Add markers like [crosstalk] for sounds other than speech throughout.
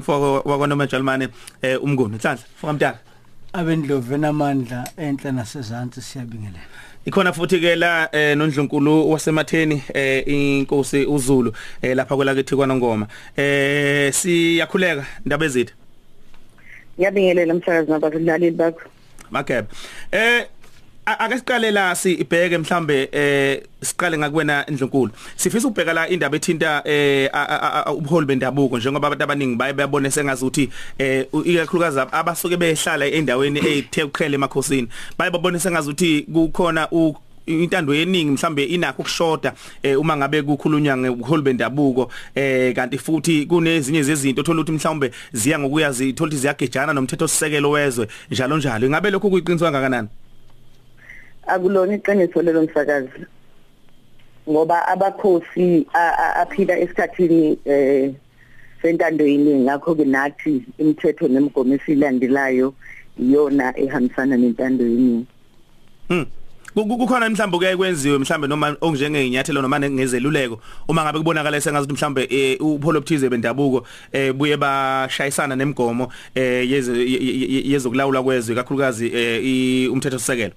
umfoko wakwaNomajalmane eh umnguni. Nhlanhla mfoka mtaka. Abendlovu enamandla enhle nasezantsi siyabingelela. Ikhona futhi ke la eh nondlunkulu wasematheni eh inkosi uZulu eh lapha kwelakithi kwaNongoma eh siyakhuleka ndaba ezitha. Ngiyabingelela umsakazi nabalaleli bakho. Makebe eh ake siqale la sibheke mhlambe eh siqale ngakuwena indlunkulu sifisa ukubheka la indaba ethinta eh ubuholi bendabuko njengoba abantu abaningi baye bayabone sengazi ukuthi eh ikakhulukazi abasuke behlala endaweni ezithe uqhele emakhosini baye babone sengazi ukuthi kukhona intando yeningi mhlambe inakho ukushoda eh, uma ngabe kukhulunywa ngobuholi bendabuko eh kanti futhi kunezinye zezinto thola ukuthi mhlawumbe ziya ngokuya zithola ukuthi ziyagejana nomthetho sisekelo wezwe njalo njalo. Ingabe lokho kuyiqiniswa kangakanani? Akulona iqiniso lelo msakazi ngoba abakhosi aphila esikhathini eh sentando yeningi ngakho ke nathi imithetho nemigomo esilandelayo iyona ehambisana nentando yeningi Hmm kukhona mhlawumbe kuyaye kwenziwe mhlawumbe noma okunjengenyathelo noma ngezeluleko uma ngabe kubonakala sengathi mhlawumbe eh, upholo obuthize bendabuko eh, buye bashayisana nemigomo eh, yezokulawula kwezwe kakhulukazi umthetho sisekelo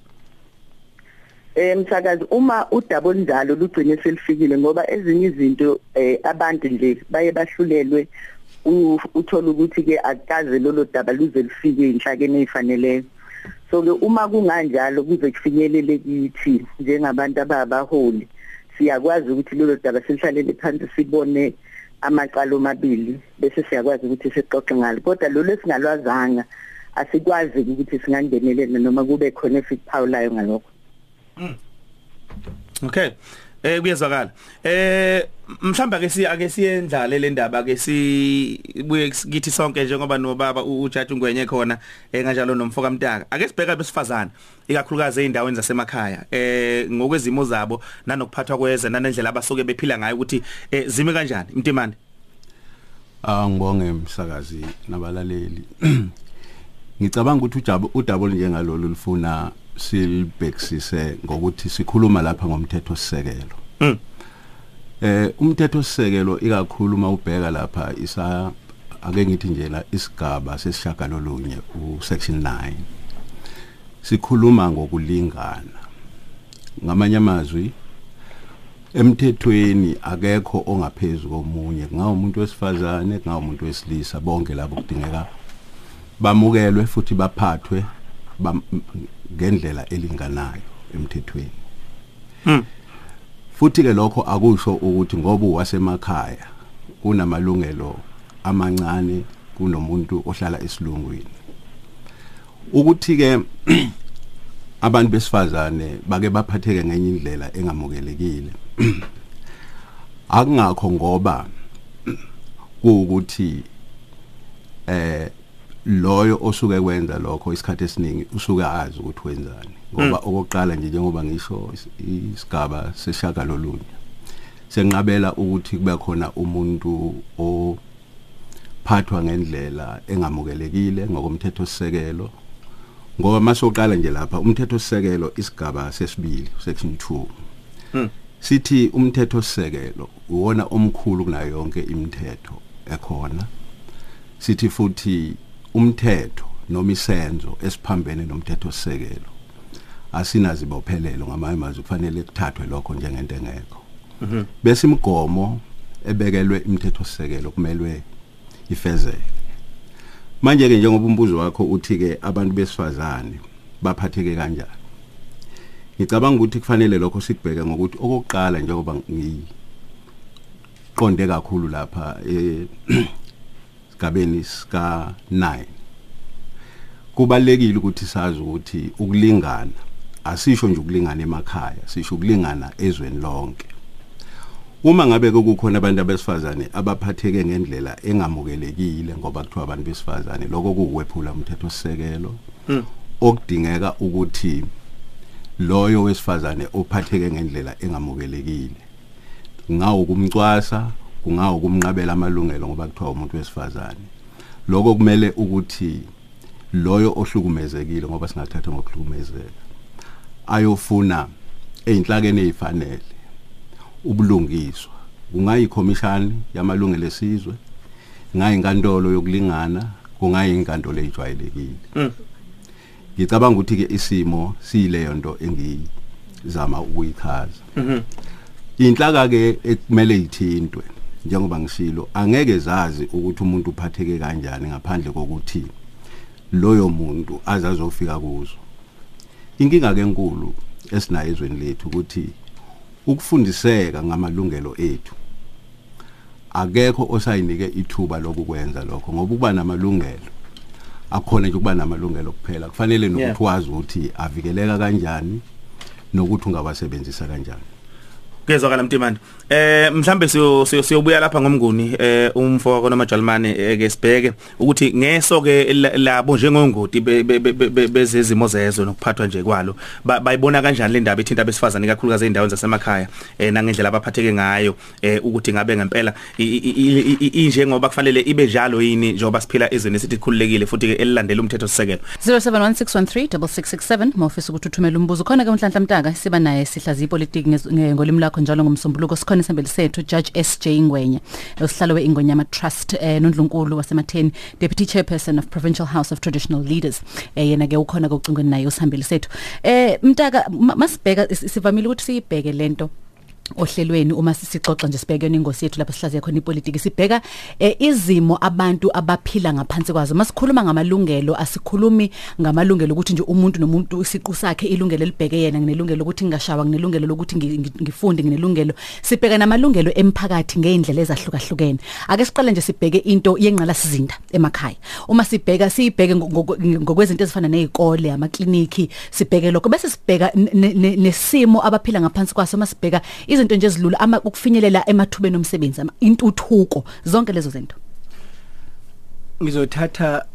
eh msakazi uma udaba olunjalo lugcine selifikile ngoba ezinye izinto eh abantu nje baye bahlulelwe uthola ukuthi ke akaze lolo daba luze lifike inhlakeni ezifaneleyo so ke uma kunganjalo kuze kufinyelele kithi njengabantu ababaholi siyakwazi ukuthi lolo daba silihlalele phansi sibone amaqalo amabili bese siyakwazi ukuthi sixoxe ngalo kodwa lo lesingalwazanga asikwazi ukuthi singangenelela noma kube khona esikuphawulayo ngalokho Mm. Okay. Eh kuyezwakala. Eh mhlamba ke si ake siyendlale le ndaba ke sibuye kithi sonke njengoba nobaba uJaji Ngwenye khona enganjalo nomfoka Mtaka. Ake sibheka besifazana ikakhulukazi eindaweni zasemakhaya eh ngokwezimo zabo nanokuphathwa kweze nanendlela abasuke bephila ngayo ukuthi eh zime kanjani Mtimande. Ah ngibonge umsakazi nabalaleli. [clears throat] Ngicabanga ukuthi ujabo udabo njengalolu lifuna silibhekisise ngokuthi sikhuluma lapha ngomthetho sisekelo. Mm. Eh umthetho sisekelo ikakhulu uma ubheka lapha isa ake ngithi nje la isigaba sesishagalolunye usection 9. Sikhuluma ngokulingana. Ngamanye amazwi emthethweni akekho ongaphezulu komunye ngawo umuntu wesifazane ngawo umuntu wesilisa bonke labo kudingeka bamukelwe futhi baphathwe ngendlela elinganayo emthethweni. Hmm. Futhi ke lokho akusho ukuthi ngoba uwasemakhaya kunamalungelo amancane kunomuntu ohlala esilungwini. Ukuthi ke [clears throat] abantu besifazane bake baphatheke ngenye indlela engamukelekile. Akungakho ngoba [clears throat] kuukuthi eh loyo osuke kwenza lokho isikhathi esiningi usuke azi ukuthi wenzani. Ngoba okokuqala nje njengoba ngisho isigaba seshaka lolunye senqabela ukuthi kube khona umuntu ophathwa ngendlela engamukelekile ngokomthetho sisekelo ngoba masoqala nje lapha umthetho sisekelo isigaba sesibili section 2 hmm. sithi umthetho sisekelo uwona omkhulu kunayo yonke imithetho ekhona. Sithi futhi umthetho noma isenzo esiphambene nomthetho sisekelo asinazibophelelo ngamanye amazwi kufanele kuthathwe lokho njengento engekho. Bese imigomo ebekelwe imithetho sisekelo kumelwe ifezeke. Manje ke njengoba umbuzo wakho uthi ke abantu besifazane baphatheke kanjani? Ngicabanga ukuthi kufanele lokho sikubheke ngokuthi okokuqala njengoba ngiqonde kakhulu lapha eh sigabeni sika 9 kubalekile ukuthi sazi ukuthi ukulingana asisho nje ukulingana emakhaya sisho ukulingana ezweni lonke. Uma ngabe kukhona abantu abesifazane abaphatheke ngendlela engamukelekile ngoba kuthiwa abantu besifazane lokho kuwephula umthetho sisekelo hmm. okudingeka ukuthi loyo wesifazane ophatheke ngendlela engamukelekile ngawo kumcwasa kungawo kumnqabela amalungelo ngoba kuthiwa umuntu wesifazane lokho kumele ukuthi loyo ohlukumezekile ngoba singathatha ngokuhlukumezeka ayofuna einhlakeni ezifanele ubulungiswa kungayikhomishani yamalungelo esizwe ngayinkantolo yokulingana kungayinkantolo ejwayelekile Mm. ngicabanga ukuthi ke isimo siyileyo nto engizama ukuyichaza Mhm. inhlaka ke ekumele ithintwe njengoba ngisilo angeke zazi ukuthi umuntu uphatheke kanjani ngaphandle kokuthi loyo muntu azazofika kuzo. Inkinga ke enkulu esinayo ezweni lethu ukuthi ukufundiseka ngamalungelo ethu. Akekho osayinike ithuba lokukwenza lokho ngoba ukuba namalungelo akhona nje ukuba namalungelo kuphela. Kufanele nokuthi wazi ukuthi avikeleka kanjani nokuthi ungawasebenzisa kanjani. Kezwakala Mtimani. Eh mhlambe siyo siyo- siyobuya lapha ngomnguni eh umfo wakho nomajalimane eh, ke sibheke ukuthi ngeso ke la- labo njengongoti be- be- be- be- bezezimo zezwe nokuphathwa nje kwalo ba- bayibona kanjani le ndaba ethinta abesifazane kakhulukazi eindaweni zasemakhaya eh nangendlela abaphatheke ngayo eh ukuthi ngabe ngempela i- i- i- i- inje ngoba kufanele ibe njalo yini njengoba siphila ezweni esithi khululekile futhi ke elilandela umthetho sisekelo 0716136667 mawufisa ukuthi uthumele umbuzo. Khona ke unhlanhla mtaka siba naye sihlaziya ipolitiki ngez- nge- ngolimi lakho njalo ngomsombuluko. Sikhona isembeli sethu Judge SJ Ngwenya usihlalo weingonyama trust eh nondlunkulu wasematheni deputy chairperson of provincial house of traditional leaders. Eh yena ke ukhona ke ucingweni naye usihambeli sethu. Eh mtaka ma- masibheka is- sivamile ukuthi siyibheke lento ohlelweni uma sisixoxa nje sibheke ingosi yethu lapho sihlaziya khona ipolitiki sibheka eh, izimo abantu abaphila ngaphansi kwazo. Masikhuluma ngamalungelo asikhulumi ngamalungelo ukuthi nje umuntu nomuntu isiqu sakhe ilungelo libheke yena nginelungelo ukuthi ngingashawa nginelungelo lokuthi ngi- ngi- ngifunde nginelungelo. Sibheka namalungelo emphakathi ngeindlela ezahlukahlukene. Ake siqale nje sibheke into yenqala sizinda emakhaya. Uma sibheka ngo- ngokwezinto ezifana nezikole amakliniki sibheke lokho bese sibheka ne- ne- nesimo abaphila ngaphansi kwaso. Masibheka izinto nje ezilula ama ukufinyelela emathubeni omsebenzi intuthuko zonke lezo zinto. Ngizothatha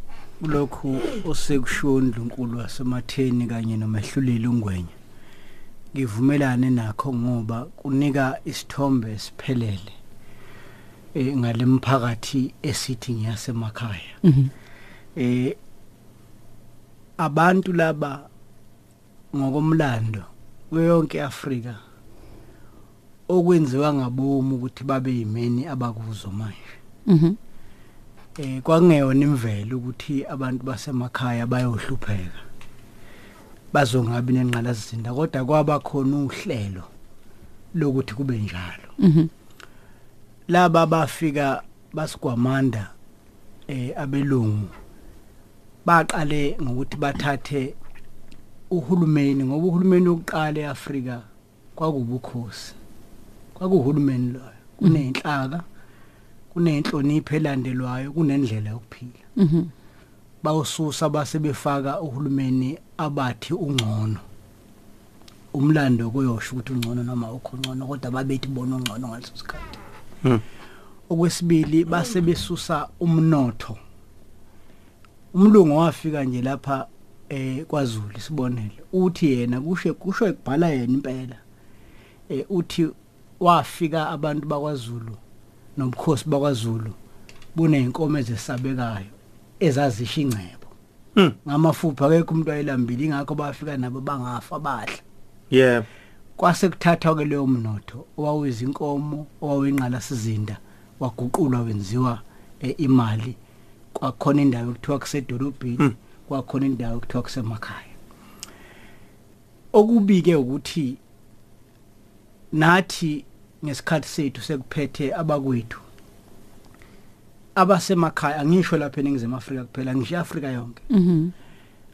lokhu osekusho ndlunkulu wasematheni kanye nomehluleli ungwenya. Ngivumelane nakho ngoba kunika isithombe esiphelele eh ngalemphakathi esithi ngiyasemakhaya. Mhm. Eh abantu laba ngokomlando kuyonke Afrika okwenziwa ngabomu ukuthi babe yimeni abakuzo manje. Mhm. Eh kwakungeyona imvelo ukuthi abantu basemakhaya bayohlupheka bazongabi nenqalasizinda kodwa kwaba khona uhlelo lokuthi kube njalo. Mhm. Laba bafika basigwamanda eh abelungu baqale ngokuthi bathathe uhulumeni ngoba uhulumeni oqala eAfrika kwakubukhosi. Kwakuhulumeni loyo kunenhlaka kunenhlonipho elandelwayo kunendlela yokuphila. Mhm. Bawususa basebefaka uhulumeni abathi ungcono. Umlando kuyosho ukuthi ungcono noma ukho ngcono kodwa babethi bona ungcono ngaleso sikhathi. Mhm. okwesibili base besusa umnotho. Umlungu wafika nje lapha eh kwaZulu sibonele uthi yena kusho kusho ekubhala yena impela eh uthi wafika abantu bakwaZulu nobukhosi bakwaZulu buneyinkomo ezesabekayo ezazisha ingcebo. Mm. ngamafupha akekho umuntu ayelambile ingakho bafika nabo bangafa badla. Yeah. Kwase kuthathwa ke leyo mnotho owawuyizinkomo owawuyinqala sizinda waguqulwa wenziwa eh, imali. Kwakhona indawo ekuthiwa kusedolobheni Mm. kwakhona indawo ekuthiwa kusemakhaya. Okubike ukuthi nathi ngesikhathi sethu sekuphethe abakwethu. Abasemakhaya angisho lapha eningizimu Afrika kuphela ngisho Afrika yonke. Mhm.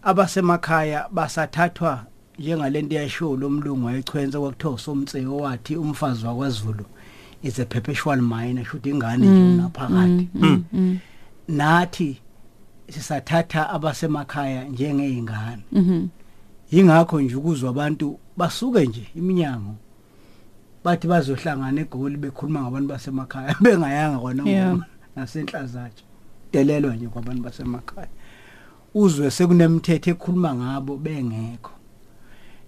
Abasemakhaya basathathwa njengalento yasho lomlungu wayechwenza kwakuthiwa somtse owathi umfazi wakwaZulu is a perpetual minor should ingane nje naphakathi mhm nathi sisathatha abasemakhaya njengezingane mhm. Ingakho nje ukuzwa abantu basuke nje iminyango bathi bazohlangana egoli bekhuluma ngabantu basemakhaya. [laughs] Bengayanga kona Yeah. ngoma nasenhlazatshe. Delelwa nje kwabantu basemakhaya. Uzwe sekunemithetho ekhuluma ngabo bengekho.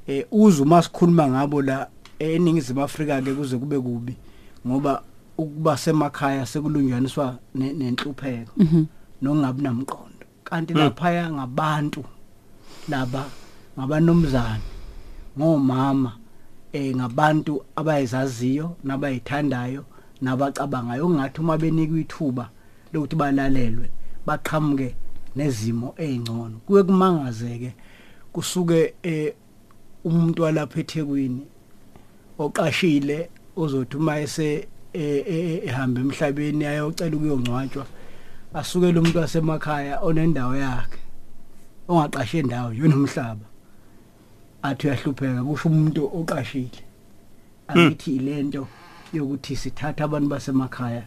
Eh uzwe uma sikhuluma ngabo la eningizimu Afrika ke kuze kube kubi ngoba ukuba semakhaya sekulunjaniswa ne- nenhlupheko mhm. nokungabi namqondo. Kanti lapha ngabantu laba ngabanomzana ngomama eh ngabantu abayizaziyo nabayithandayo nabacabangayo. Ongathi uma benikwa ithuba lokuthi balalelwe baqhamuke nezimo ezingcono kuye kumangazeke kusuke eh umuntu walapha eThekwini oqashile ozothi uma ese eh, eh, ehamba emhlabeni ayocela ukuyongcwatshwa asukele umuntu wasemakhaya onendawo yakhe ongaqashe indawo yonomhlaba athi uyahlupheka kusho umuntu oqashile. Angithi ilento yokuthi sithatha abantu basemakhaya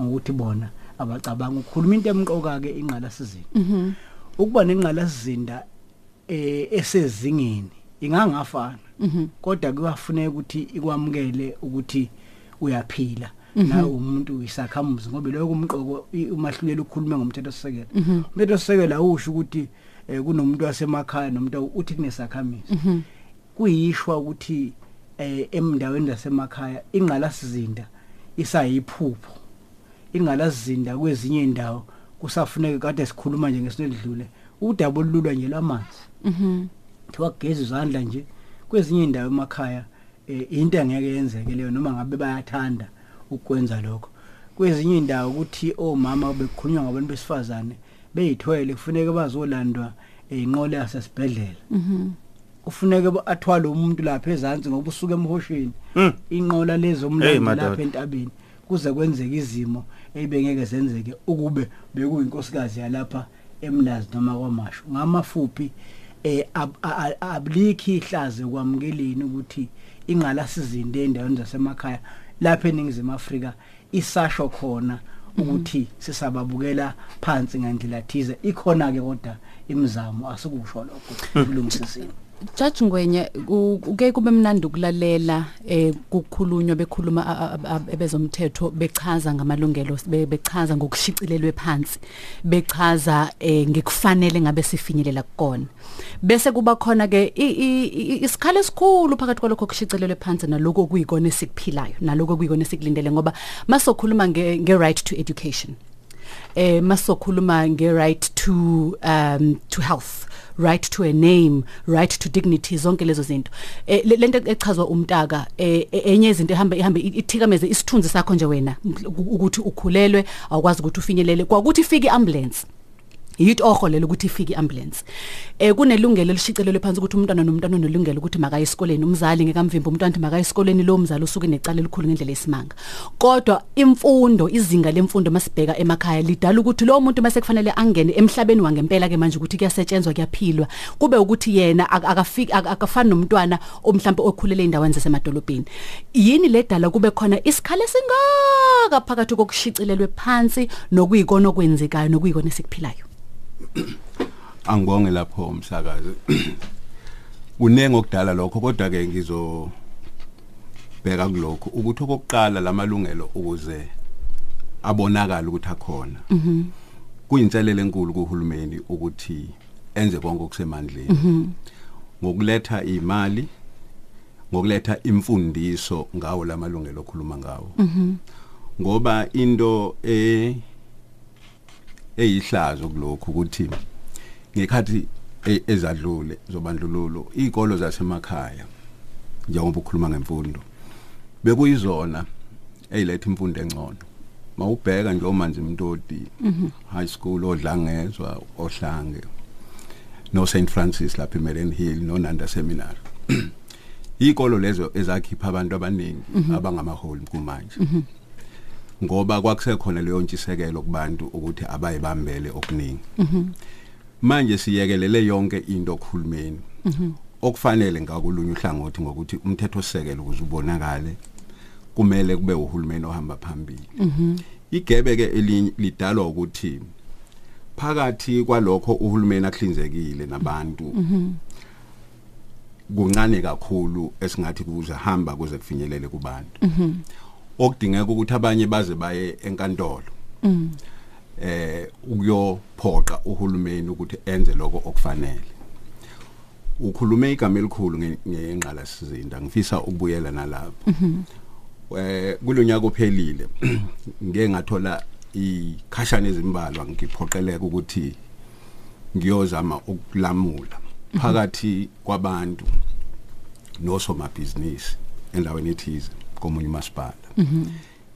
ngokuthi bona abacabanga ukukhuluma. Into emqoka ke inqala sizinda ukuba nenqala sizinda eh esezingeni ingangafana. Kodwa kuyafuneka ukuthi ikwamukele ukuthi uyaphila nawe umuntu uyisakhamuzi ngoba lokho umqoko i- umahlulela ukukhuluma ngomthetho sisekelo umthetho sisekelo awusho ukuthi eh, kunomuntu wasemakhaya nomuntu uthi kunesakhamizi kuyishwa ukuthi eh emndaweni zasemakhaya ingqalasizinda isayiphupho. Ingqalasizinda kwezinye indawo kusafuneka kade sikhuluma nje ngesinedlule udabo olulwa nje lamanzi Mhm. thiwa kugeza izandla nje kwezinye indawo emakhaya eh, into engeke yenzeke leyo noma ngabe bayathanda ukwenza lokho. Kwezinye indawo ukuthi omama bekukhulunywa ngabantu besifazane beyithwele kufuneka bazolandwa eh, inqola yasesibhedlela Mhm. kufuneka ba- athwale umuntu lapha ezantsi ngoba usuka emhosheni Mm. inqola Hey, lezomlando madoda. lapha entabeni kuze kwenzeke izimo ebengeke zenzeke ukube bekuyinkosikazi yalapha emlazi noma kwamasho ngamafuphi eh ab- a- a- ablikhi ihlaze kwamukeleni ukuthi ingqala sizinde endaweni zasemakhaya lapha eningizimu Afrika isasho khona ukuthi sisababukela phansi ngandlela thize. Ikhona ke kodwa imizamo asikusho lokho kulungisisini Judge Ngwenye ku- kuke kube mnandi ukulalela eh kukhulunywa bekhuluma a- a- a- ebezomthetho bechaza ngamalungelo be- bechaza ngokushicilelwe phansi bechaza eh ngekufanele ngabe sifinyelela kukona. Bese kuba khona ke i- i- i- isikhala esikhulu phakathi kwalokho kushicilelwe phansi naloko kuyikona esikuphilayo naloko kuyikona esikulindele ngoba masokhuluma nge nge right to education eh masokhuluma nge right to um to health right to a name right to dignity zonke lezo zinto. Eh le- lento echazwa umtaka eh e- enye izinto ehamba ihambe ithikameze isithunzi sakho nje wena ukuthi ukhulelwe awukwazi ukuthi ufinyelele. Kwakuthi ifike iambulance. Yito oholela ukuthi ifike iambulance. Eh kunelungelo lishicelelwe phansi ukuthi umntwana nomntwana unelungelo ukuthi makaye esikoleni. Umzali ngekamvimba umntwana athi makaye esikoleni lo mzali usuke necala elikhulu ngendlela esimanga. Kodwa imfundo izinga lemfundo masibheka emakhaya lidala ukuthi lo muntu mase kufanele angene emhlabeni wangempela ke manje ukuthi kuyasetshenzwa kuyaphilwa. Kube ukuthi yena ak- akafiki ak- akafani nomntwana omhlawumbe okhulele endaweni zasemadolobheni. Yini ledala kube khona isikhala singaka phakathi kokushicilelwe phansi nokuyikona okwenzekayo nokuyikona esikuphilayo? Angibonge lapho umsakazi kunenge okudala lokho kodwa ke ngizo bheka kulokho. Ukuthi okokuqala lamalungelo ukuze abonakala ukuthi akhona kuyinselele enkulu kuhulumeni ukuthi enze konke okusemandleni. Ngokuletha imali ngokuletha imfundiso ngawo lamalungelo okhuluma ngawo. Ngoba into eh eyihlazo kulokhu ukuthi ngekhathi e- ezadlule zobandlululo izikolo zasemakhaya njengoba ukhuluma ngemfundo bekuyizona eyiletha imfundo engcono. Mawubheka nje omanzi mntodi high school odlangezwa ohlange no St Francis lapha eMeren Hill no Nanda Seminary. [clears throat] Ikolo lezo ezakhipha abantu abaningi abangamaholi kumanje. Ngoba kwakusekhona leyo ntshisekelo kubantu ukuthi abayibambele okuningi. Manje siyekelele yonke into okuhulumeni okufanele ngakulunye uhlangothi ngokuthi umthetho osekelo ukuze ubonakale kumele kube uhulumeni ohamba phambili. Igebe ke lidalwa ukuthi phakathi kwalokho uhulumeni akuhlinzekile nabantu kuncane kakhulu esingathi kuze hamba kuze kufinyelele kubantu. Okudingeka ukuthi abanye baze baye enkantolo. Eh ukuyophoqa uhulumeni ukuthi enze lokho okufanele. Ukhulume igama elikhulu nge- ngengqala sizinda ngifisa ukubuyela nalapho. Eh kulonyaka ophelile [clears throat] ngeke ngathola ikhashana ezimbalwa ngiphoqeleka ukuthi ngiyozama ukulamula. Phakathi kwabantu nosomabhizinisi endaweni ethize. Komunye umasipala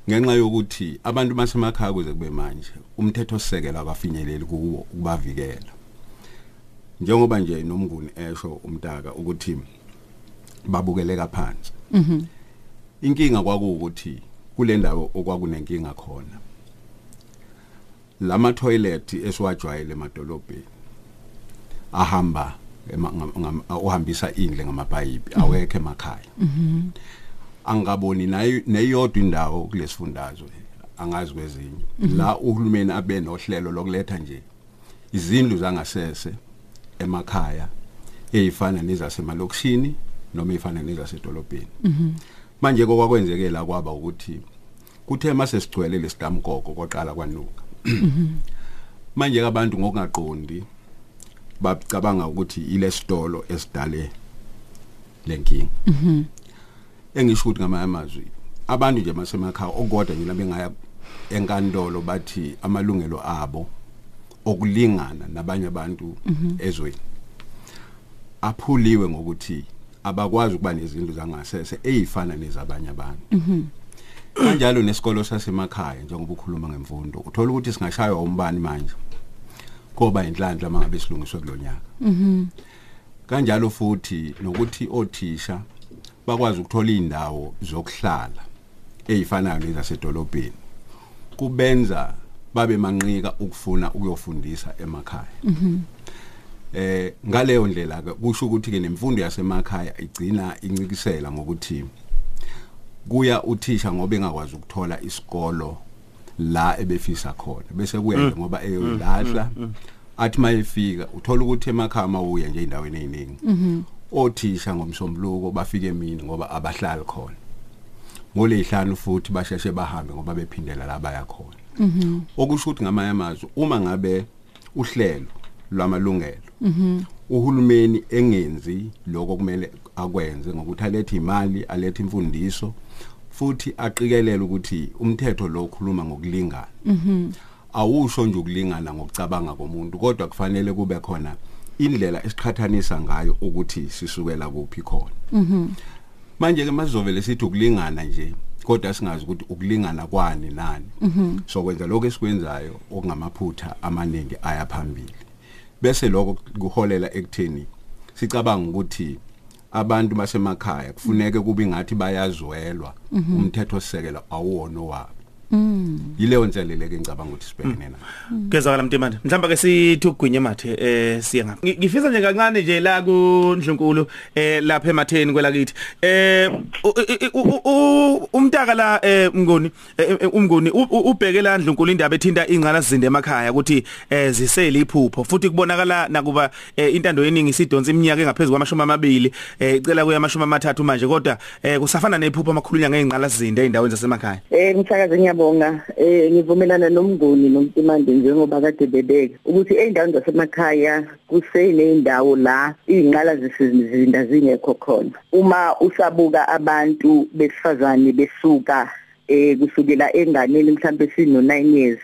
ngenxa yokuthi abantu basemakhaya kuze kube manje umthetho osisekelo akafinyeleli kuwo ukubavikela. Njengoba nje nomnguni esho umtaka ukuthi babukeleka phansi inkinga kwakuwukuthi kule ndawo okwakunenkinga khona lama toilet esiwajwayele emadolobheni ahamba uhambisa indle ngamabhayipi awekho emakhaya. Angaboni neyodwa indawo kulesifundazwe angazi kwezinye. La uhulumeni abe nohlelo lokuletha nje izindlu zangasese emakhaya ezifana nezasemalokishini noma ezifana nezasedolobheni. Manje kokwakwenzekela kwaba ukuthi kuthe mase sigcwele lesigamgogo kwaqala kwanuka. Manje abantu ngokungaqondi bacabanga ukuthi ile sitolo esidale lenkingi engisho ukuthi ngamanye amazwi abantu nje masemakhaya okodwa nje labengaya enkantolo bathi amalungelo abo okulingana nabanye abantu ezweni aphuliwe ngokuthi abakwazi ukuba nezindlu zangasese ezifana nezabanye abantu. Kanjalo nesikolo sasemakhaya njengoba ukhuluma ngemfundo uthola ukuthi singashaywa umbani manje koba inhlanhla mangabe silungiswe kulonyaka. Kanjalo futhi nokuthi othisha bakwazi ukuthola indawo zokuhlala ezifanayo nezasedolobheni kubenza babe manqika ukufuna ukuyofundisa emakhaya. Mhm eh ngaleyo ndlela ke kusho ukuthi ke nemfundo yasemakhaya igcina incikisela ngokuthi kuya uthisha ngoba engakwazi ukuthola isikolo la ebefisa khona. Bese kuyenza ngoba eyolahla athi mayefika uthola ukuthi emakhaya mawuya nje endaweni eziningi othisha ngomsombuluko bafike emini ngoba abahlali khona. Ngolezihlanu futhi basheshe bahambe ngoba bephindela la baya khona. Mhm. Okusho ukuthi ngamanye amazwi uma ngabe uhlelo lwamalungelo mhm. uhulumeni engenzi lokho kumele akwenze ngokuthi alethe imali alethe imfundiso futhi aqikelele ukuthi umthetho lo ukhuluma ngokulingana. Mhm. Awusho nje ukulingana ngokucabanga komuntu kodwa kufanele kube khona indlela esiqhathanisa ngayo ukuthi sisukela kuphi khona. Mhm. Manje ke masizovele sithi ukulingana nje kodwa singazi ukuthi ukulingana kwani nani. Mhm. So kwenza lokho esikwenzayo okungamaphutha amaningi aya phambili. Bese lokho kuholela ekutheni sicabanga ukuthi abantu basemakhaya kufuneke kube ngathi bayazwelwa. Umthetho sisekela awuwona wabo Mm. Yileyo nselele ke ngicabanga ukuthi sibhekene nayo. Gezakala Mtimande. Mhlamba ke sithi ugwinye mathe eh siye ngapha. Ngifisa nje kancane nje la ku Ndlunkulu eh lapha ematheni kwelakithi. Eh umntaka la eh mngoni umngoni ubheke la Ndlunkulu indaba ethinta ingqala zinde emakhaya ukuthi eh zisele iphupho futhi kubonakala nakuba intando yeningi sidonsa iminyaka engaphezulu kwamashumi amabili eh icela kuya amashumi amathathu manje kodwa eh kusafana nephupho amakhulunya ngezingqala zinde endaweni zasemakhaya. Eh mthakazi ngiyabonga eh ngivumelana nomnguni nomtimande njengoba kade bebeke ukuthi eindaweni zasemakhaya kuseneyindawo la izinqala zisizinda zingekho khona. Uma usabuka abantu besifazane besuka eh kusukela enganeni mhlawumbe sino 9 years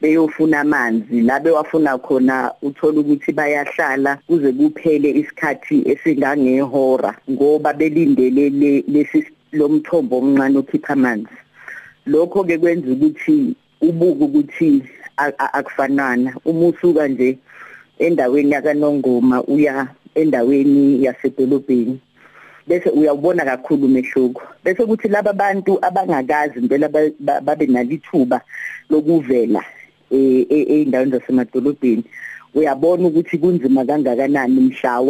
beyofuna amanzi la bewafuna khona uthola ukuthi bayahlala kuze kuphele isikhathi esingangehora ngoba belindele lesi lomthombo omncane okhipha amanzi. Lokho ke kwenza ukuthi ubuke ukuthi akufanana. Uma usuka nje endaweni yakanongoma uya endaweni yasedolobheni bese uyawubona kakhulu umehluko. Bese kuthi laba bantu abangakazi impela babe nalithuba lokuvela eindaweni zasemadolobheni. Uyabona ukuthi kunzima kangakanani mhla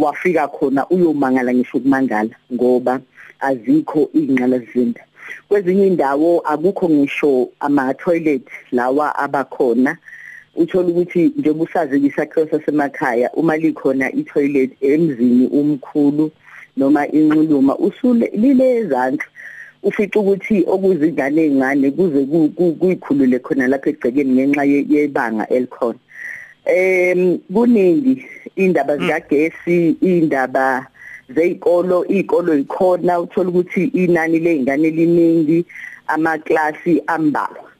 wafika khona uyomangala ngisho ukumangala ngoba azikho ingqalazinda kwezinye indawo akukho ngisho ama toilet lawa abakhona. Uthola ukuthi njengoba usazi isakhiwo sasemakhaya uma likhona i-toilet emzini umkhulu noma inxuluma usule lile ezantsi ufica ukuthi okuzingane ezincane kuze kuyikhulule khona lapha egcekeni ngenxa yebanga elikhona. Em kuningi indaba zikagesi indaba zeyikolo izikolo ikhona uthola ukuthi inani lezingane liningi amaklasi ambalwa.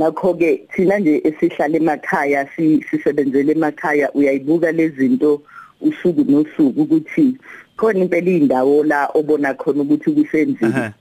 Ngakho ke thina nje esihlala emakhaya sisebenzele emakhaya uyayibuka lezinto usuku nosuku ukuthi khona impela indawo la obona khona ukuthi kusenzile.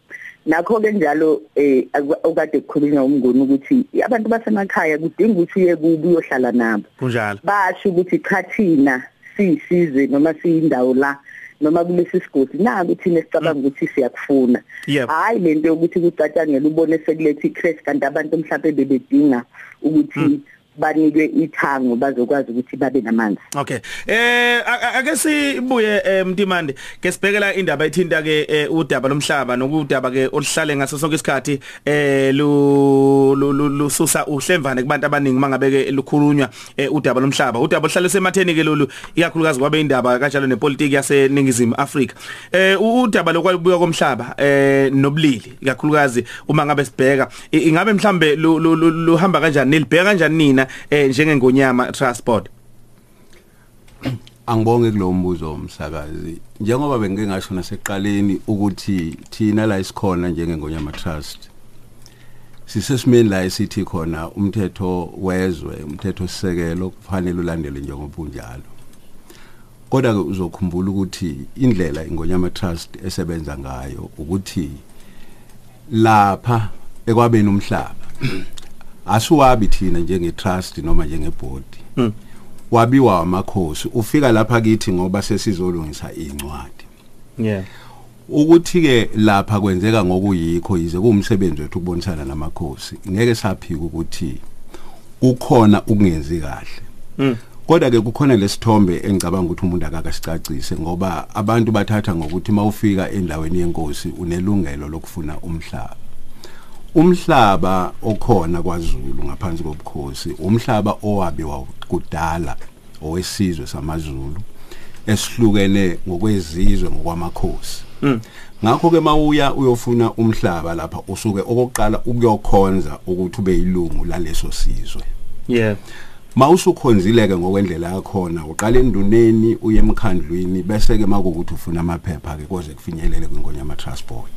Nakho ke njalo eh okade kukhulunywa umnguni ukuthi abantu basemakhaya kudinga ukuthi uye kubo uyohlala nabo. Kunjalo. Basho ukuthi cha thina siyisizwe noma siyindawo la noma kulesi sigodi naku thina sicabanga ukuthi siyakufuna. Hayi lento yokuthi kucatshangela ubone sekulethe iChrist kanti abantu mhlawumbe bebedinga ukuthi banikwe ithango bazokwazi ukuthi babe namanzi Okay. Eh a- a- ake sibuye eh, Mtimande ke sibhekela indaba ethinta ke eh, udaba lomhlaba nokudaba ke oluhlale ngaso sonke isikhathi eh lu lu- lu- lususa uhlemvane kubantu abaningi mangabe ke lukhulunywa eh, udaba lomhlaba. Udaba oluhlale sematheni ke lolu ikakhulukazi kwabe indaba kanjalo nepolitiki yaseningizimu Afrika. Eh u- udaba lokwabuka komhlaba eh nobulili ikakhulukazi uma ngabe sibheka i- ingabe mhlambe lu- lu- lu- luhamba kanjani nilibheka kanjani nina eh njengengonyama transport Angibonge kulo mbuzo umsakazi. Njengoba bengike ngasho naseqaleni ukuthi thina la isikhona njengengonyama trust. Sisesimeni la esithi khona umthetho wezwe, umthetho sisekelo kufanele ulandelwe njengoba unjalo. Kodwa ke uzokhumbula ukuthi indlela ingonyama trust esebenza ngayo ukuthi lapha ekwabeni umhlaba asuwabi thina njenge trust noma njenge board Mm. wabiwa amakhosi ufika lapha kithi ngoba sesizolungisa incwadi Yeah. ukuthi ke lapha kwenzeka ngokuyikho yize kuumsebenzi wethu ukubonisana namakhosi ngeke saphika ukuthi kukhona ukungenzi kahle Mm. kodwa ke kukhona lesithombe engicabanga ukuthi umuntu akakasicacise ngoba abantu bathatha ngokuthi mawufika endaweni yenkosi unelungelo lokufuna umhlaba umhlaba okhona kwaZulu ngaphansi kobukhosi umhlaba owabiwa kudala owesizwe samaZulu esihlukene ngokwezizwe ngokwamakhosi Mm. ngakho ke mawuya uyofuna umhlaba lapha usuke okokuqala ukuyokhonza ukuthi ube yilungu laleso sizwe Yeah. mawusukhonzile ke ngokwendlela yakhona uqala enduneni uye emkhandlwini bese ke makukuthi ufuna amaphepha ke koze kufinyelele kwingonyama transport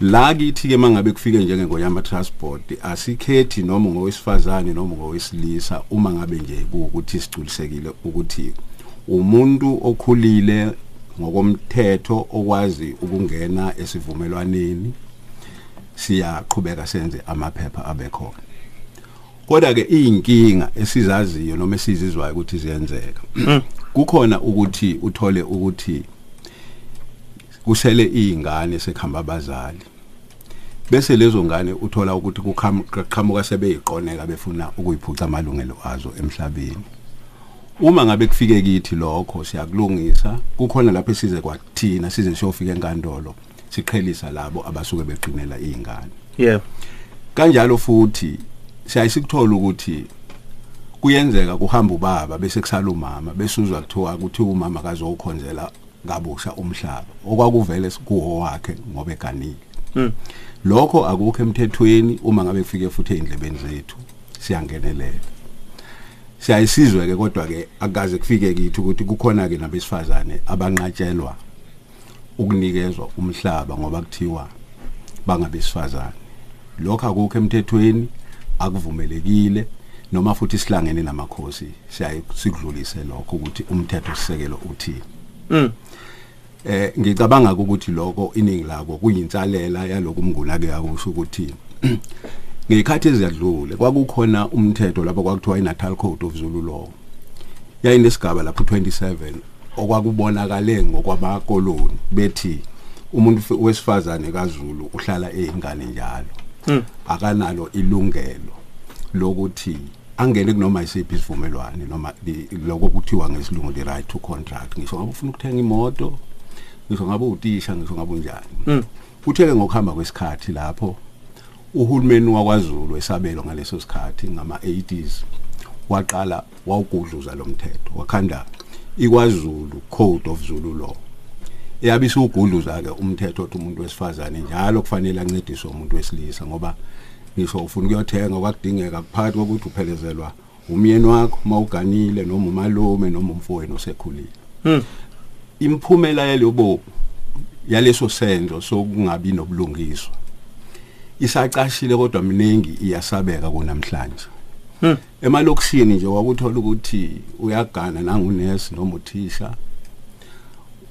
la kithi ke mangabe kufike njengengonyama transport asikhethi noma ngowesifazane noma ngowesilisa uma ngabe nje kuukuthi siculisekile ukuthi umuntu okhulile ngokomthetho okwazi ukungena esivumelwaneni siyaqhubeka senze amaphepha abekhona kodwa ke inkinga esizaziyo noma esizizwayo ukuthi ziyenzeka kukhona ukuthi uthole ukuthi kusele izingane sekhamba abazali. Bese lezo ngane uthola ukuthi kuqhamuka sebeyiqoneka befuna ukuyiphuca amalungelo azo emhlabeni. Uma ngabe kufike kithi lokho siyakulungisa. Kukhona lapho size kwathina size siyofika enkantolo siqhelisa labo abasuke beqinela izingane Yeah. kanjalo futhi siyayisikuthola ukuthi kuyenzeka kuhamba ubaba bese kusala umama besuzwa kuthiwa ukuthi umama kazokhonzela ngabusha umhlaba. Okwakuvele kuwo wakhe ngoba eganile Mm. lokho akukho emthethweni uma ngabe kufike futhi ezindlebeni zethu. Siyangenelela. Siyayisizwe ke kodwa ke akaze kufike kithi ukuthi kukhona ke nabesifazane abanqatshelwa ukunikezwa umhlaba ngoba kuthiwa bangabesifazane. Lokho akukho emthethweni akuvumelekile noma futhi sihlangene namakhosi siyaye sikudlulise lokho ukuthi umthetho sisekelo uthini. Mm. Eh ngicabanga ukuthi lokho iningi lako kuyinsalela yaloku umnguna ke akusho ukuthi [clears throat] ngekhathi eziyadlule kwakukhona umthetho lapho kwakuthiwa iNatal Code of Zulu Law yayinesigaba lapho 27 okwakubonakale ngokwamakoloni bethi umuntu wesifazane kaZulu uhlala eyingane njalo Mm. akanalo ilungelo lokuthi angene kunoma isiphi isivumelwano noma lokho kuthiwa ngesilungu the right to contract ngisho ngabe ufuna ukuthenga imoto ngisho ngabe utisha ngisho ngabe unjani Mm. kutheke ngokuhamba kwesikhathi lapho uhulumeni wakwaZulu esabelo ngaleso sikhathi ngama 80s waqala wawugudluza lo mthetho wakhanda ikwaZulu Code of Zulu Law eyabisa ugudluza ke umthetho othi umuntu wesifazane njalo kufanele ancediswe umuntu wesilisa ngoba ngisho ufuna ukuyothenga kwakudingeka kuphakathi kokuthi uphelezelwa umyeni wakho mawuganile noma umalume noma umfowenu osekhulile Mm. Imphumela yalobo yaleso senzo sokungabi nobulungiswa. Isaqashile kodwa miningi iyasabeka kunamhlanje. Hmm. emalokishini nje wakuthola ukuthi uyagana nangunesi noma uthisha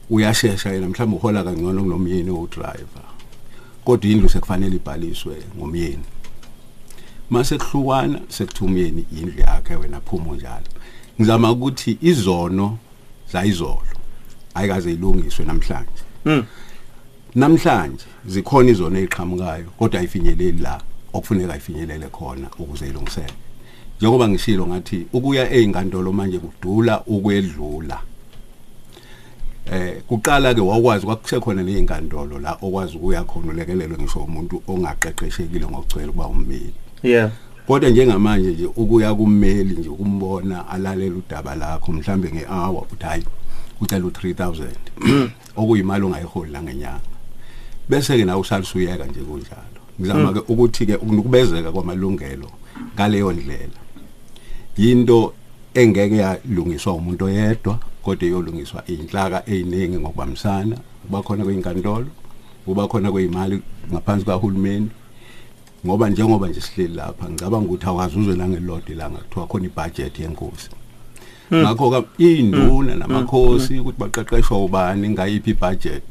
uyashesha yena mhlawumbe uhola kangcono kunomyeni owudriver kodwa indlu sekufanele ibhaliswe ngomyeni. Mase kuhlukwana sekuthi umyeni indlu yakhe wena phuma njalo. Ngizama ukuthi izono zayizolo. Ayikaze ilungiswe namhlanje. Mm. namhlanje zikhona izono eziqhamukayo kodwa ayifinyeleli la okufuneka ifinyelele khona ukuze ilungiseke. Njengoba ngishilo ngathi ukuya einkantolo manje kudula ukwedlula. Eh kuqala ke wakwazi kwakusekhona nezinkantolo la okwazi ukuya khona ulekelelwe ngisho umuntu ongaqeqeshekile ngokugcwele kuba ummeli yeah. Kodwa njengamanje nje ukuya kummeli nje ukumbona alalela udaba lakho mhlambe ngehour uthi hayi ucela u3000 okuyimali ongayiholi la ngenyanga bese ke nawe usalisa uyeka nje kunjalo. Ngizama ke ukuthi ke ukunukubezeka kwamalungelo ngaleyo ndlela. Yinto engeke yalungiswa umuntu oyedwa kodwa iyolungiswa inhlaka eziningi ngokubambisana. Kuba khona kwezinkantolo kuba khona kwezimali ngaphansi kahulumeni. Ngoba njengoba nje sihleli lapha ngicabanga ukuthi awazuzwe nangelodi la ngakuthiwa khona ibudget yenkosi ngakho ka induna namakhosi ukuthi baqeqeshwa ubani ngayiphi ibudget.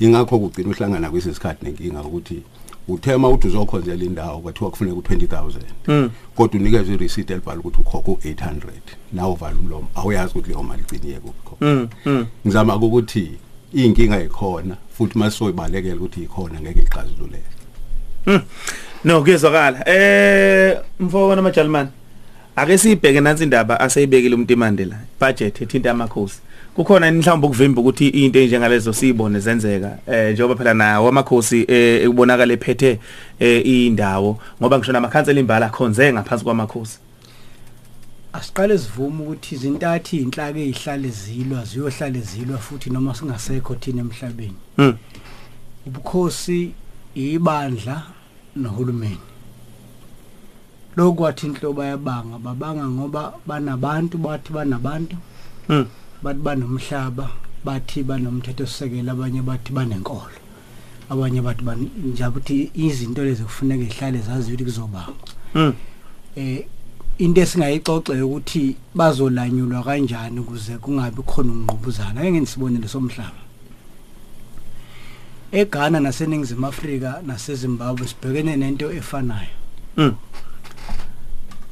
Ingakho kugcina uhlangana kwesisikhathi nenkinga ukuthi uthema uthi uzokhonzela indawo kwathiwa kufuneka u20000 kodwa unikezwe ireceipt elibhala ukuthi ukhokha u800 nawo vala umlomo? Awuyazi ukuthi leyo mali igciniye kuphi mm mm ngizama ukuthi inkinga ikhona futhi masoyibalekela ukuthi ikhona ngeke ixazululeke no kuyezwakala. Eh mfowabo namajalimani ake sibheke nansi indaba aseyibekile umuntu imande la budget ethinta amakhosi. Kukhona mhlawumbe ukuvimba ukuthi into enjengalezo sibone zenzeka eh njengoba phela nawo amakhosi eh ubonakala ephethe eh indawo ngoba ngisho namakhansela imbala khonze ngaphansi kwamakhosi. Asiqale sivume ukuthi izintathi inhlaka ezihlale zilwa ziyohlale zilwa futhi noma singasekho thina emhlabeni. Mm ubukhosi ibandla nohulumeni. Lokwathi inhlobo yabanga babanga ngoba banabantu bathi banabantu mm bathi banomhlaba bathi banomthetho sisekelo abanye bathi banenkolo abanye bathi ban- nje ukuthi izinto lezi kufuneka ihlale zaziwe ukuthi kuzobanga mm eh into esingayixoxe ukuthi bazolanyulwa kanjani ukuze kungabi khona ungqubuzana ake ngisibonele somhlaba eGhana naseningizimu Afrika naseZimbabwe sibhekene nento efanayo. Mm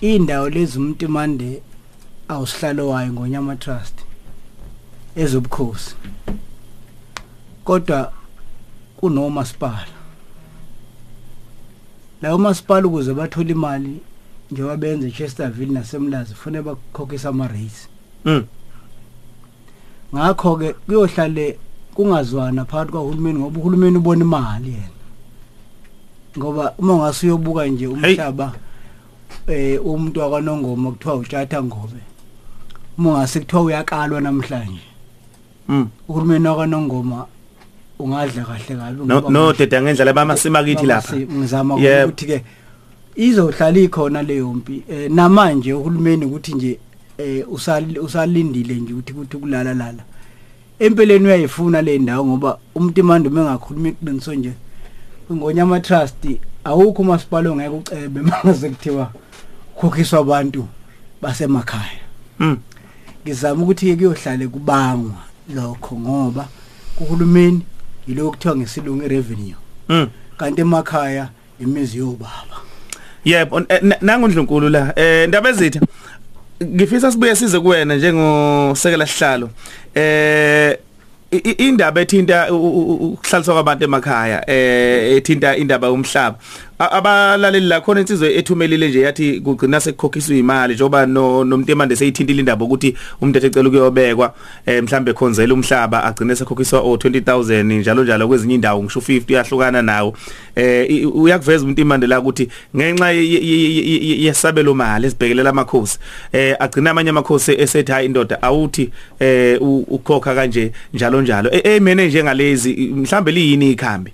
indawo lezi umuntu mande awusihlalo wayo ngonyama trust ezobukhosi. Kodwa kunomasipala. Lawo masipala ukuze bathole imali njengoba benze Chesterville nasemlazi kufanele bakhokhisa ama rates mm. Ngakho ke kuyohlale kungazwana phakathi kwahulumeni ngoba uhulumeni ubona imali yena. Ngoba uma ngasuyobuka nje umhlaba eh umuntu akwanongoma kuthiwa utshata ngobe. Uma ngase kuthiwa uyakalwa namhlanje. Mm uhulumeni akwanongoma ungadla kahle kabi no no deda ngendlela bamasima kithi lapha. ngizama ukuthi ke izohlala ikhona leyo mpi. Eh, namanje uhulumeni ukuthi nje eh usal- usalindile nje ukuthi ukuthi kulala lala empeleni uyayifuna le ndawo ngoba umuntu imando mengakhuluma iqiniso nje ngonyama trust awukho umasipala ongeke ucebe mase kuthiwa khokhiswa abantu basemakhaya. Mm ngizama ukuthi kuyohlale kubangwa lokho ngoba kuhulumeni yilokho kuthiwa ngesilungu irevenue. Mm kanti emakhaya imizi yobaba. Yebo eh, na- nangu ndlunkulu la. Eh ndaba ezitha ngifisa sibuye size kuwena njengosekela sihlalo. Eh i- i- indaba ethinta u- u- u- ukuhlaliswa kwabantu emakhaya eh ethinta indaba yomhlaba. A- abalaleli la khona insizwe ethumelile nje yathi kugcina sekukhokhiswa imali njoba no nomntemande seyithintile indaba ukuthi umuntu ecela ukuyobekwa eh mhlambe khonzela umhlaba agcine sekhokhiswa o 20000 njalo njalo kwezinye indawo ngisho 50 uyahlukana nawo. Eh i- uyakuveza umuntu imande la ukuthi ngenxa ye- ye- ye- ye- yesabelo mali esibhekelela amakhosi eh agcina amanye amakhosi esethi hayi indoda awuthi eh u- ukhokha kanje njalo njalo. E- emene njengalezi mhlambe liyini ikhambi?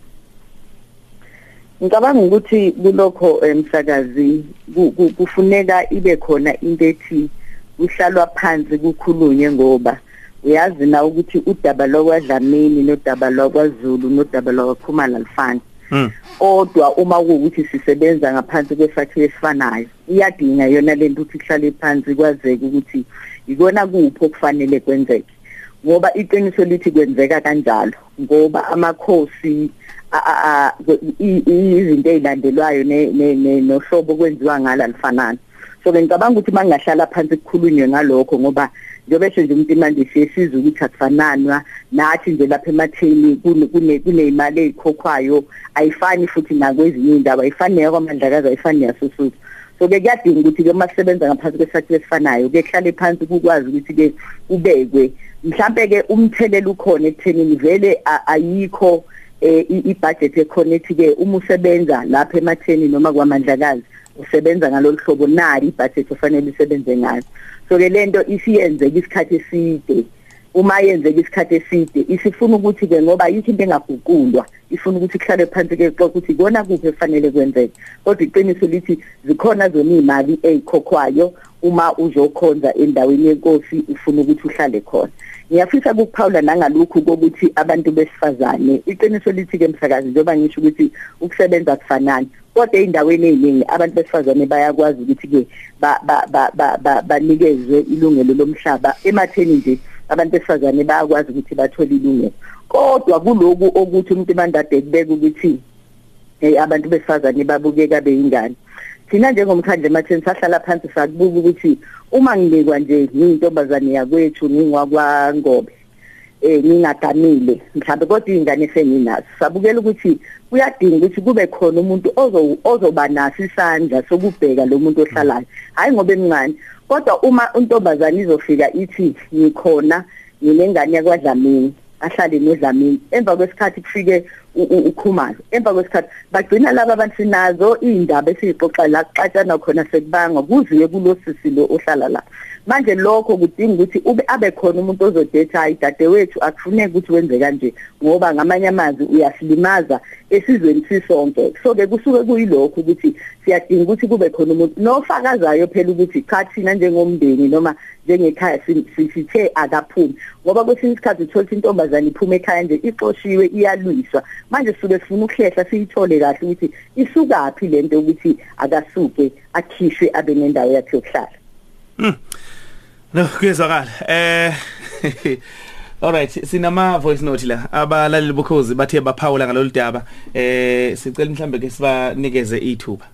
Ngicabanga ukuthi kulokho emsakazi ku- ku- kufuneka ibe khona into ethi kuhlalwa phansi kukhulunywe ngoba uyazi na ukuthi udaba lokwadlamini nodaba lokwaZulu nodaba lokwaKhumalo alifani. Mm kodwa uma kuwukuthi sisebenza ngaphansi kwesakhiwo esifanayo iyadinga yona lento ukuthi kuhlale phansi kwazeke ukuthi ikona kuphi okufanele kwenzeke. Ngoba iqiniso lithi kwenzeka kanjalo ngoba amakhosi a- a- i- i- izinto ezilandelwayo ne- ne- ne- nohlobo kwenziwa ngala lifanana so ngicabanga ukuthi mangahlala phansi kukhulunywe ngalokho ngoba njengoba esho nje umuntu manje siyesiza ukuthi akufananwa nathi nje lapha ematheni kune kune kuneyimali ezikhokhwayo ayifani futhi nakwezinye indawo ayifani neyakwamandlakazi ayifani neyasosuthu so ke kuyadinga ukuthi ke masebenza ngaphansi kwesakhiwo esifanayo ke kuhlale phansi kukwazi ukuthi ke kubekwe. Mhlambe ke umthelela ukhona ekuthenini vele a- ayikho eh, ibudget ekhona ethi ke uma usebenza lapha ematheni noma kwamandlakazi usebenza ngalolu hlobo nali ibudget ofanele isebenze ngayo. So ke lento isiyenzeka isikhathi eside. Uma yenzeka isikhathi eside isifuna ukuthi ke ngoba yikho into engaguqulwa ifuna ukuthi kuhlale phansi ke xoxa ukuthi ikona kuphi efanele kwenzeke. Kodwa iqiniso lithi zikhona zona imali ezikhokhwayo uma uzokhonza endaweni yenkosi ufuna ukuthi uhlale khona. Ngiyafisa ukuphawula nangalokhu kokuthi abantu besifazane iqiniso lithi ke msakazi njengoba ngisho ukuthi ukusebenza kufanani kodwa ey'ndaweni ey'ningi abantu besifazane bayakwazi ukuthi ke ba- ba- ba- ba- ba- banikezwe ilungelo lomhlaba ematheni nje abantu besifazane bayakwazi ukuthi bathole ilungelo kodwa kuloku ukuthi umuntu mandade kubeka ukuthi eh abantu besifazane babukeka beyingane. Thina njengomkhandle ematheni sahlala phansi sakubuka ukuthi uma nginikwa nje ngiyintombazane yakwethu ngingwakwangobe eh ngingagamile mhlawumbe kodwa ingane senginazo. Sabukela ukuthi kuyadinga ukuthi kube khona umuntu ozo ozoba naso isandla sokubheka lo muntu ohlalayo. Hayi ngoba emncane kodwa uma untombazane izofika ithi ngikhona nginengane yakwadlamini ahlale nodlamini emva kwesikhathi kufike u- u- ukhumazo emva kwesikhathi bagcina laba abantu sinazo indaba esiyixoxa la kuxatshana khona sekubanga kuziwe kulosisi lo ohlala la. Manje lokho kudinga ukuthi ube abe khona umuntu ozodetha hayi dadewethu akufuneki ukuthi wenze kanje ngoba ngamanye amazwi uyasilimaza esizweni sisonke. So ke kusuke kuyilokho ukuthi siyadinga ukuthi kube khona umuntu nofakazayo phela ukuthi cha thina njengomndeni noma njengekhaya si- si- sithe akaphumi. Ngoba kwesinye isikhathi uthola intombazane iphuma ekhaya nje ixoshiwe iyalwiswa. Manje sisuke sifuna ukuhlehla siyithole kahle ukuthi isukaphi lento ukuthi akasuke akhishwe abe nendawo yakhe yokuhlala. No kuyezwakala. Eh [laughs] Alright sinama voice note la abalaleli bukhozi bathe baphawula ngalolu daba eh sicela mhlambe ke sibanikeze ithuba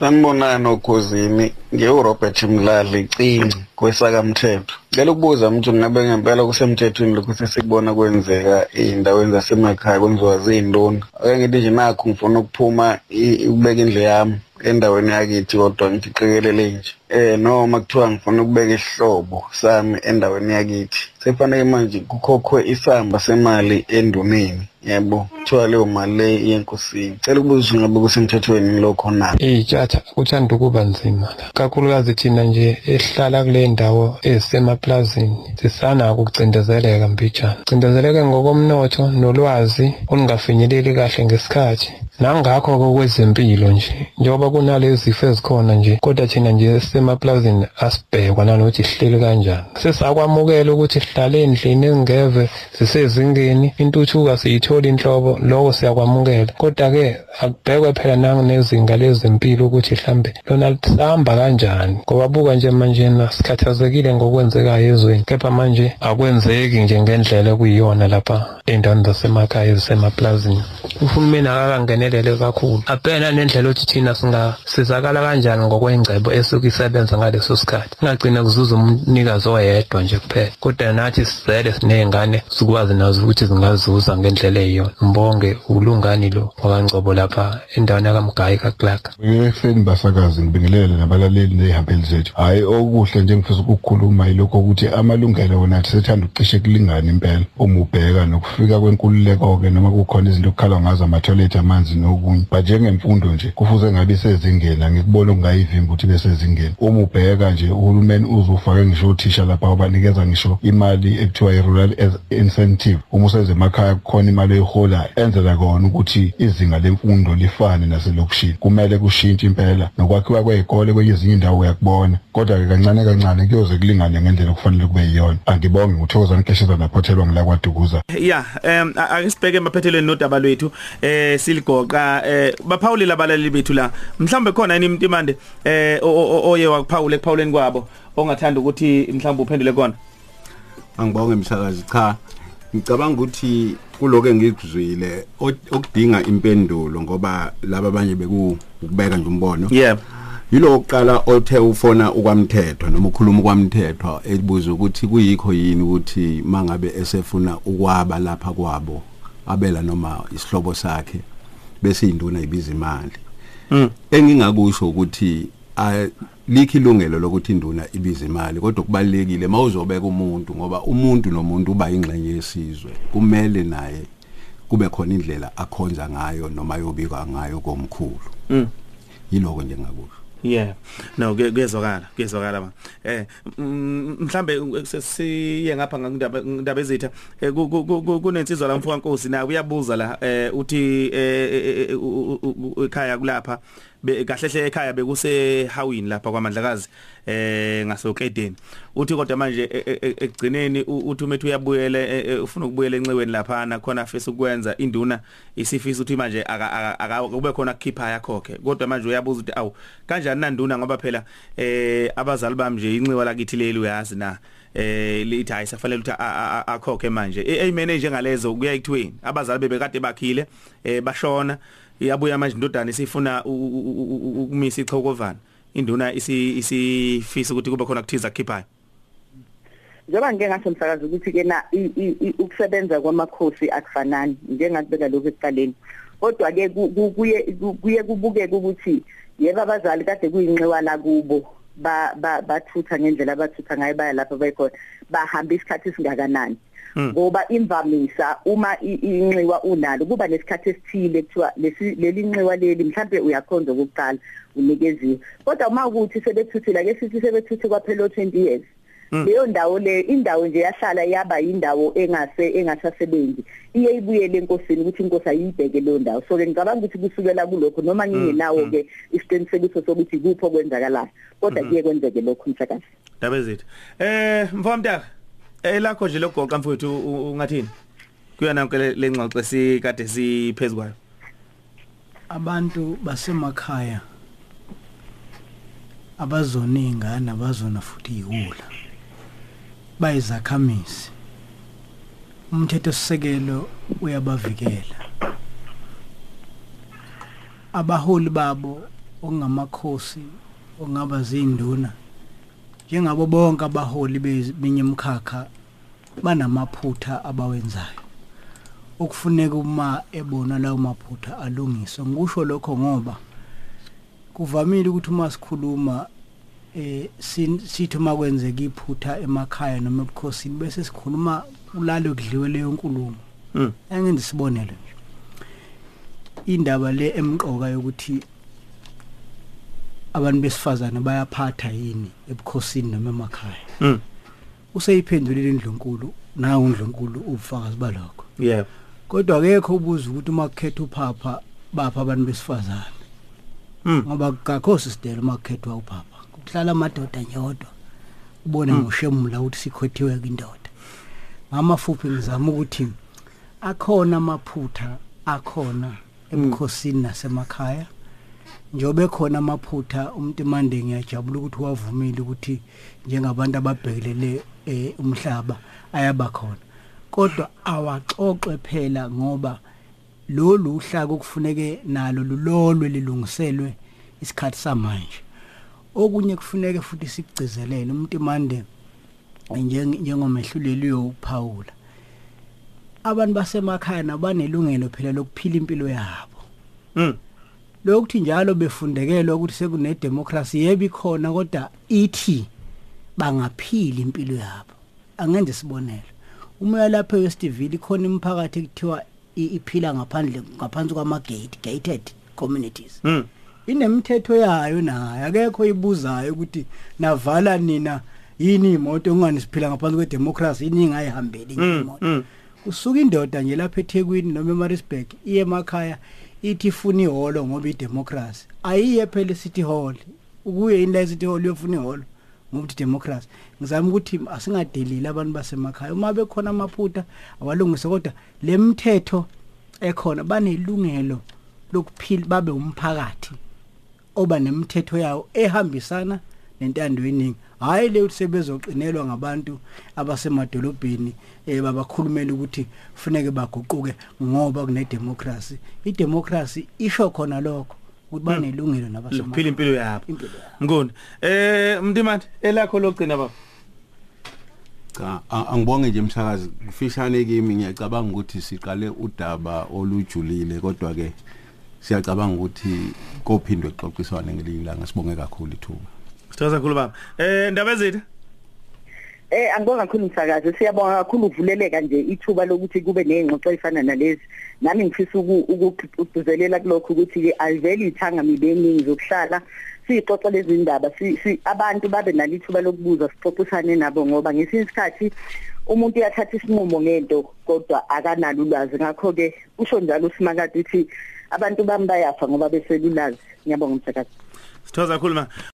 Sanibonani okhosini ngiuRobert Mlali Cinci kwesakamthetho. Ngicela ukubuza umuntu ngabe ngempela kusemthethweni lokho sesikubona kwenzeka ey'ndaweni zasemakhaya kwenziwa zinduna. Ake ngithi nje nakho ngifuna ukuphuma i- ukubeka indle yami endaweni yakithi kodwa ngithi qikelele nje. Eh noma kuthiwa ngifuna ukubeka isihlobo sami endaweni yakithi. Sefanele manje kukhokhwe isamba semali enduneni. Yebo, kuthiwa leyo mali le yenkosini. Ngicela ukubuza ngabe kusemthethweni lokho na. iy'tshatha kuthanda ukuba nzima la kakhulukazi thina nje esihlala kule ndawo ezisemaplazini sisanako ukucindezeleka mbijana cindezeleke ngokomnotho nolwazi olungafinyeleli kahle ngesikhathi nangakho-ke kwezempilo nje njengoba kunalezi zifo ezikhona nje kodwa thina nje esisemaplazini asibhekwa nanokuthi sihleli kanjani. Sesakwamukela ukuthi sihlale endlini ezingeve zisezingeni intuthuka siyithola inhlobo lokho siyakwamukela kodwa-ke akubhekwe phela nangezinga lezempilo ukuthi mhlambe lona lisahamba kanjani ngoba buka nje manje na sikhathazekile ngokwenzekayo ezweni kepha manje akwenzeki nje ngendlela ekuyiyona lapha ey'ndaweni zasemakhaya ezisemaplazini uhulumeni akakangenelele kakhulu abhena nendlela yokuthi thina singasizakala kanjani ngokwengcebo esuke isebenza ngaleso sikhathi kungagcina kuzuza umnikazi oyedwa nje kuphela kodwa nathi sizele siney'ngane sikwazi nazo ukuthi zingazuza ngendlela eyiyona ngibonge ulungani lo wakangcobo lapha endaweni yakamgayi kaklaka Efeni basakazi ngibingelele nabalaleli nezihambeli zethu. Hayi okuhle nje ngifisa ukukhuluma yilokho ukuthi amalungelo wona sethanda ucishe kulingana impela. Uma ubheka nokufika kwenkululeko ke noma kukhona izinto okukhalwa ngazo ama-toilet amanzi nokunye. But njengemfundo nje kufuze ngabe isezingeni ngikubona kungayivimba ukuthi besezingeni. Uma ubheka nje uhulumeni uzufake ngisho uthisha lapha obanikeza ngisho imali ekuthiwa i-rural as- incentive. Uma useze emakhaya kukhona imali oyiholayo enzela kona ukuthi izinga lemfundo lifane naselokishini. Kumele kushintshe impela. Nokwakhiwa kwezikole kwenye ezinye indawo uyakubona. Kodwa ke kancane kancane kuyoze kulingane ngendlela okufanele kube yiyona. Angibonge nguthokoza nkesheza naphothelwa ngila kwadukuza Yeah em a- ake sibheke emaphethelweni nodaba lwethu. Eh siligoqa eh baphawuli labalali bethu la. Mhlambe khona yini imtimande eh o- o- oye wakuphawula ekuphawuleni kwabo ongathanda ukuthi mhlambe uphendule kona? Angibonge msakazi. Cha ngicabanga ukuthi kuloko engikuzwile okudinga impendulo ngoba laba abanye beku ukubeka nje umbono. Yeah. Yilo oqala othe ufona ukwamthetho noma ukhuluma ukwamthetho ebuza ukuthi kuyikho yini ukuthi mangabe esefuna ukwaba lapha kwabo abela noma isihlobo sakhe bese induna ibiza imali. Mm. engingakusho ukuthi likho ilungelo lokuthi induna ibiza imali kodwa kubalekile mawuzobeka umuntu ngoba umuntu nomuntu uba ingxenye yesizwe kumele naye kube khona indlela akhonza ngayo noma yobika ngayo komkhulu Mm. yiloko nje ngakusho Yeah. No kuye- kuyezwakala, kuyezwakala ma. Eh mhlambe siye ngapha ngindaba indaba ezitha eh, ku- ku- ku- kunensizwa la mfowethu Nkosi na uyabuza la eh uthi eh, ekhaya kulapha be- kahle hle ekhaya bekuse Hawini lapha kwaMandlakazi eh ngasokedeni uthi kodwa manje e- e- e- ekugcineni u- uthi umethu uyabuyela e- e, ufuna ukubuyela enceweni lapha na khona afisa ukwenza induna isifisa uthi manje aka- aka- aka- kube khona kukhipha yakhokhe kodwa manje uyabuza ukuthi awu kanjani nanduna ngoba phela eh abazali bami nje inxiwa lakithi leli uyazi na eh lithi hayi safanele ukuthi a- a- a- akhokhe manje. Eyimene njengalezo kuya ekutweni abazali bebekade bakhile eh bashona iyabuya manje indodana isifuna u- u- u- u- ukumisa ichokovana. Induna isi isifisa ukuthi kube khona kuthiza khiphayo njengoba ngike ngasho msakazi ukuthi ke na i- i- i- ukusebenza kwamakhosi akufanani njengakubeka lokho ekuqaleni. Kodwa ke ku- ku- kuye ku- kuye kubukeke ukuthi yebo abazali kade kuyinxiwana kubo ba ba- bathutha ngendlela abathutha ngayo baya lapha bayikhona bahamba isikhathi esingakanani. Ngoba imvamisa uma inxiwa unalo kuba nesikhathi esithile kuthiwa lesi leli nxiwa leli mhlambe uyakhonza ukuqala unikeziwe. Kodwa uma ukuthi sebethuthile ake sithi sebethuthi kwaphela 20 years. Leyo ndawo le indawo nje yahlala yaba indawo engase engasasebenzi. Iye ibuyele enkosini ukuthi inkosi ayibheke leyo ndawo. So ke ngicabanga ukuthi kusukela kulokho noma ngingenawo ke isiqinisekiso sokuthi kupho kwenzakalayo kodwa kuye kwenzeke lokho msakazi Ndaba ezitha. Eh mfowamntaka eh lakho nje logoqa mfowethu u- u- ungathini? Kuyona yonke le- le ngxoxo esikade siphezukwayo. abantu basemakhaya abazona ingane abazona futhi ihula bayizakhamisi umthetho sisekelo uyabavikela abaholi babo ongamakhosi ongaba zinduna njengabo bonke abaholi beminye imkhakha banamaphutha abawenzayo okufuneka uma ebona lawo maphutha alungiswe ngisho lokho ngoba kuvamile ukuthi uma sikhuluma eh sin- sithi uma kwenzeka iphutha emakhaya noma ebukhosini bese sikhuluma ulalo kudliwe leyo nkulumo Mm. angenze sibonelo nje indaba le emqoka yokuthi abantu besifazane bayaphatha yini ebukhosini noma emakhaya? Mm. useyiphendulile indlunkulu nawo undlunkulu ubufakazi balokho. Yeah. kodwa akekho ubuza ukuthi uma kukhetha uphapha bapha abantu besifazane. Mm. ngoba kakho sisidela uma kukhethwa uphapha. Kuhlala amadoda nyodwa ubone ngoshemula ukuthi sikhothiwe kwindoda ngamafuphi ngizama ukuthi akhona amaphutha akhona ebukhosini nasemakhaya. Njobe khona amaphutha umuntu mande ngiyajabula ukuthi wavumile ukuthi njengabantu ababhekelele eh, umhlaba ayabakhona kodwa awaxoxe phela ngoba lolu uhlaka okufuneke nalo lulolwe lilungiselwe isikhathi samanje. Okunye kufuneke futhi sikugcizelele umuntu mande njeng- njengomehluleli uyophawula abantu basemakhaya nabanelungelo phela lokuphila impilo yabo. Mm. Lokuthi njalo befundekelwe ukuthi sekune democracy yebo ikhona kodwa ithi bangaphila impilo yabo angenze sibonelo uma uyalapha eWestville ikhona imiphakathi ekuthiwa iphila ngaphandle ngaphansi kwama-gate gated communities Mm. inemithetho yayo nayo akekho ibuzayo ukuthi navala nina yini imoto ungani siphila ngaphansi kwedemocracy yini ingayihambeli Mm. imoto Mm. usuka indoda nje lapha eThekwini noma eMaritzburg iye emakhaya ithi ifuna ihholo ngoba idemocracy ayiye phela eCity Hall. Ukuye yini la eCity Hall uyofuna ihholo ngoba ukuthi democracy ngizama ukuthi asingadeleli abantu basemakhaya. Uma bekhona amaphutha awalungise kodwa lemithetho ekhona banelungelo lokuphila babe umphakathi oba nemithetho yawo ehambisana nentando yeningi hayi le ukuthi sebezoqinelwa ngabantu abasemadolobheni eh babakhulumela ukuthi kufuneke baguquke ngoba kune democracy i democracy isho khona lokho ukuthi banelungelo lokuphila nabasemakhaya impilo yabo. Impilo yabo. Ngoni. Eh mntimani elakho lokugcina baba? Cha a- angibonge nje umsakazi kufishane kimi ngiyacabanga ukuthi siqale udaba olujulile kodwa ke siyacabanga ukuthi kophindwe xoxiswane ngelinye ilanga sibonge kakhulu ithuba. Sithokoza kakhulu baba. Eh ndaba ezitha Eh angibonga kakhulu umsakazi siyabonga kakhulu uvuleleka nje ithuba lokuthi kube nezingxoxo ezifana nalezi. Nami ngifisa ukugcizelela kulokho ukuthi ke ayiveli ithanga mibeningi zokuhlala sixoxa lezi ndaba. Si abantu babe nalithuba lokubuza sixoxisane nabo ngoba ngesinye isikhathi umuntu uyathatha isinqumo ngento kodwa akanalo ulwazi. Ngakho ke usho njalo usimakade uthi abantu bami bayafa ngoba beselulazi ngiyabonga umsakazi sithokoza kakhulu ma